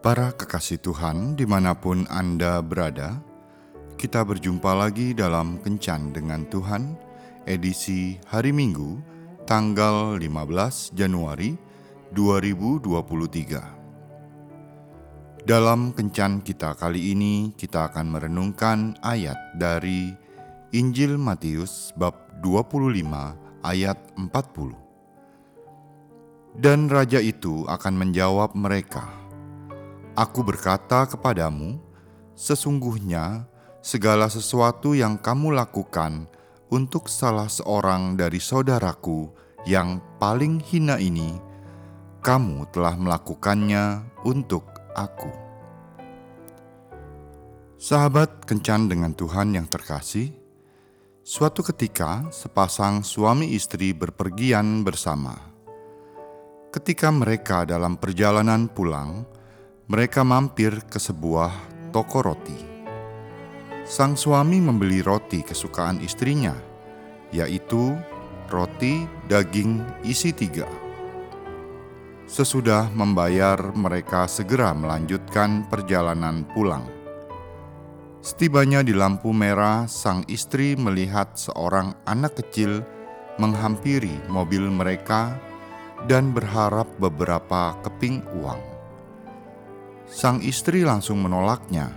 Para kekasih Tuhan, di mana pun Anda berada, kita berjumpa lagi dalam Kencan dengan Tuhan, edisi hari Minggu, tanggal 15 Januari 2023. Dalam Kencan kita kali ini, kita akan merenungkan ayat dari Injil Matius bab 25 ayat 40. Dan raja itu akan menjawab mereka, Aku berkata kepadamu, sesungguhnya segala sesuatu yang kamu lakukan untuk salah seorang dari saudaraku yang paling hina ini, kamu telah melakukannya untuk aku. Sahabat kencan dengan Tuhan yang terkasih, suatu ketika sepasang suami istri berpergian bersama. Ketika mereka dalam perjalanan pulang, mereka mampir ke sebuah toko roti. Sang suami membeli roti kesukaan istrinya, yaitu roti daging isi tiga. Sesudah membayar, mereka segera melanjutkan perjalanan pulang. Setibanya di lampu merah, sang istri melihat seorang anak kecil menghampiri mobil mereka dan berharap beberapa keping uang. Sang istri langsung menolaknya.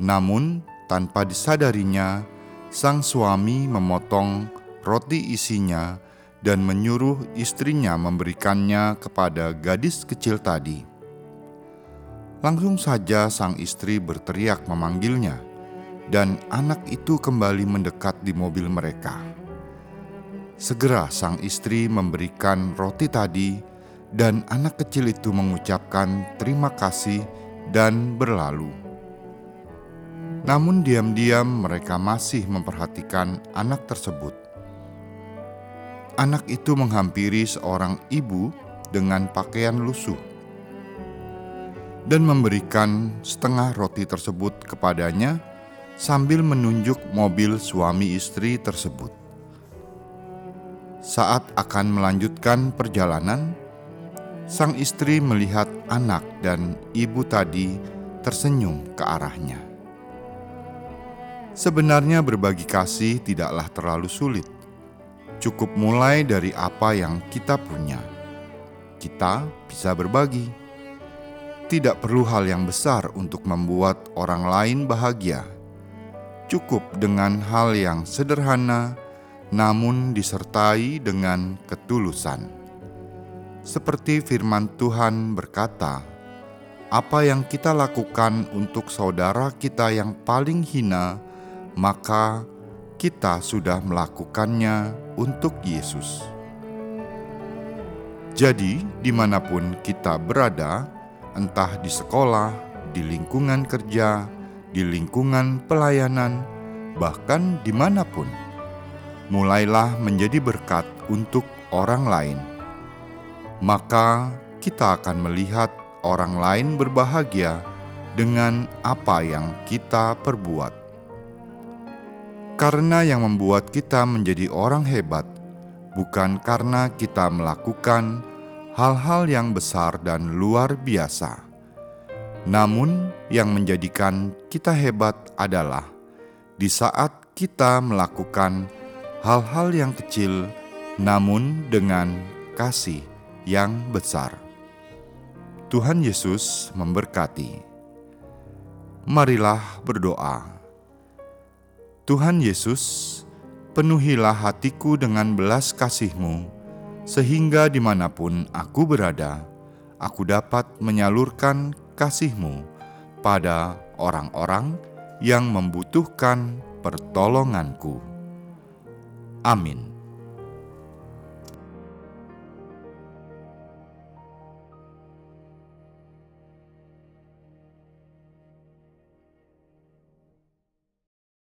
Namun, tanpa disadarinya, sang suami memotong roti isinya dan menyuruh istrinya memberikannya kepada gadis kecil tadi. Langsung saja sang istri berteriak memanggilnya, dan anak itu kembali mendekat di mobil mereka. Segera sang istri memberikan roti tadi dan anak kecil itu mengucapkan terima kasih dan berlalu. Namun, diam-diam mereka masih memperhatikan anak tersebut. Anak itu menghampiri seorang ibu dengan pakaian lusuh dan memberikan setengah roti tersebut kepadanya sambil menunjuk mobil suami istri tersebut. Saat akan melanjutkan perjalanan, sang istri melihat anak dan ibu tadi tersenyum ke arahnya. Sebenarnya, berbagi kasih tidaklah terlalu sulit. Cukup mulai dari apa yang kita punya. Kita bisa berbagi. Tidak perlu hal yang besar untuk membuat orang lain bahagia. Cukup dengan hal yang sederhana, namun disertai dengan ketulusan seperti firman Tuhan berkata, "Apa yang kita lakukan untuk saudara kita yang paling hina, maka kita sudah melakukannya untuk Yesus." Jadi, di mana pun kita berada, entah di sekolah, di lingkungan kerja, di lingkungan pelayanan, bahkan di mana pun, mulailah menjadi berkat untuk orang lain maka kita akan melihat orang lain berbahagia dengan apa yang kita perbuat. Karena yang membuat kita menjadi orang hebat bukan karena kita melakukan hal-hal yang besar dan luar biasa, namun yang menjadikan kita hebat adalah di saat kita melakukan hal-hal yang kecil, namun dengan kasih yang besar. Tuhan Yesus memberkati. Marilah berdoa. Tuhan Yesus, penuhilah hatiku dengan belas kasih-Mu, sehingga di mana pun aku berada, aku dapat menyalurkan kasih-Mu pada orang-orang yang membutuhkan pertolonganku. Amin.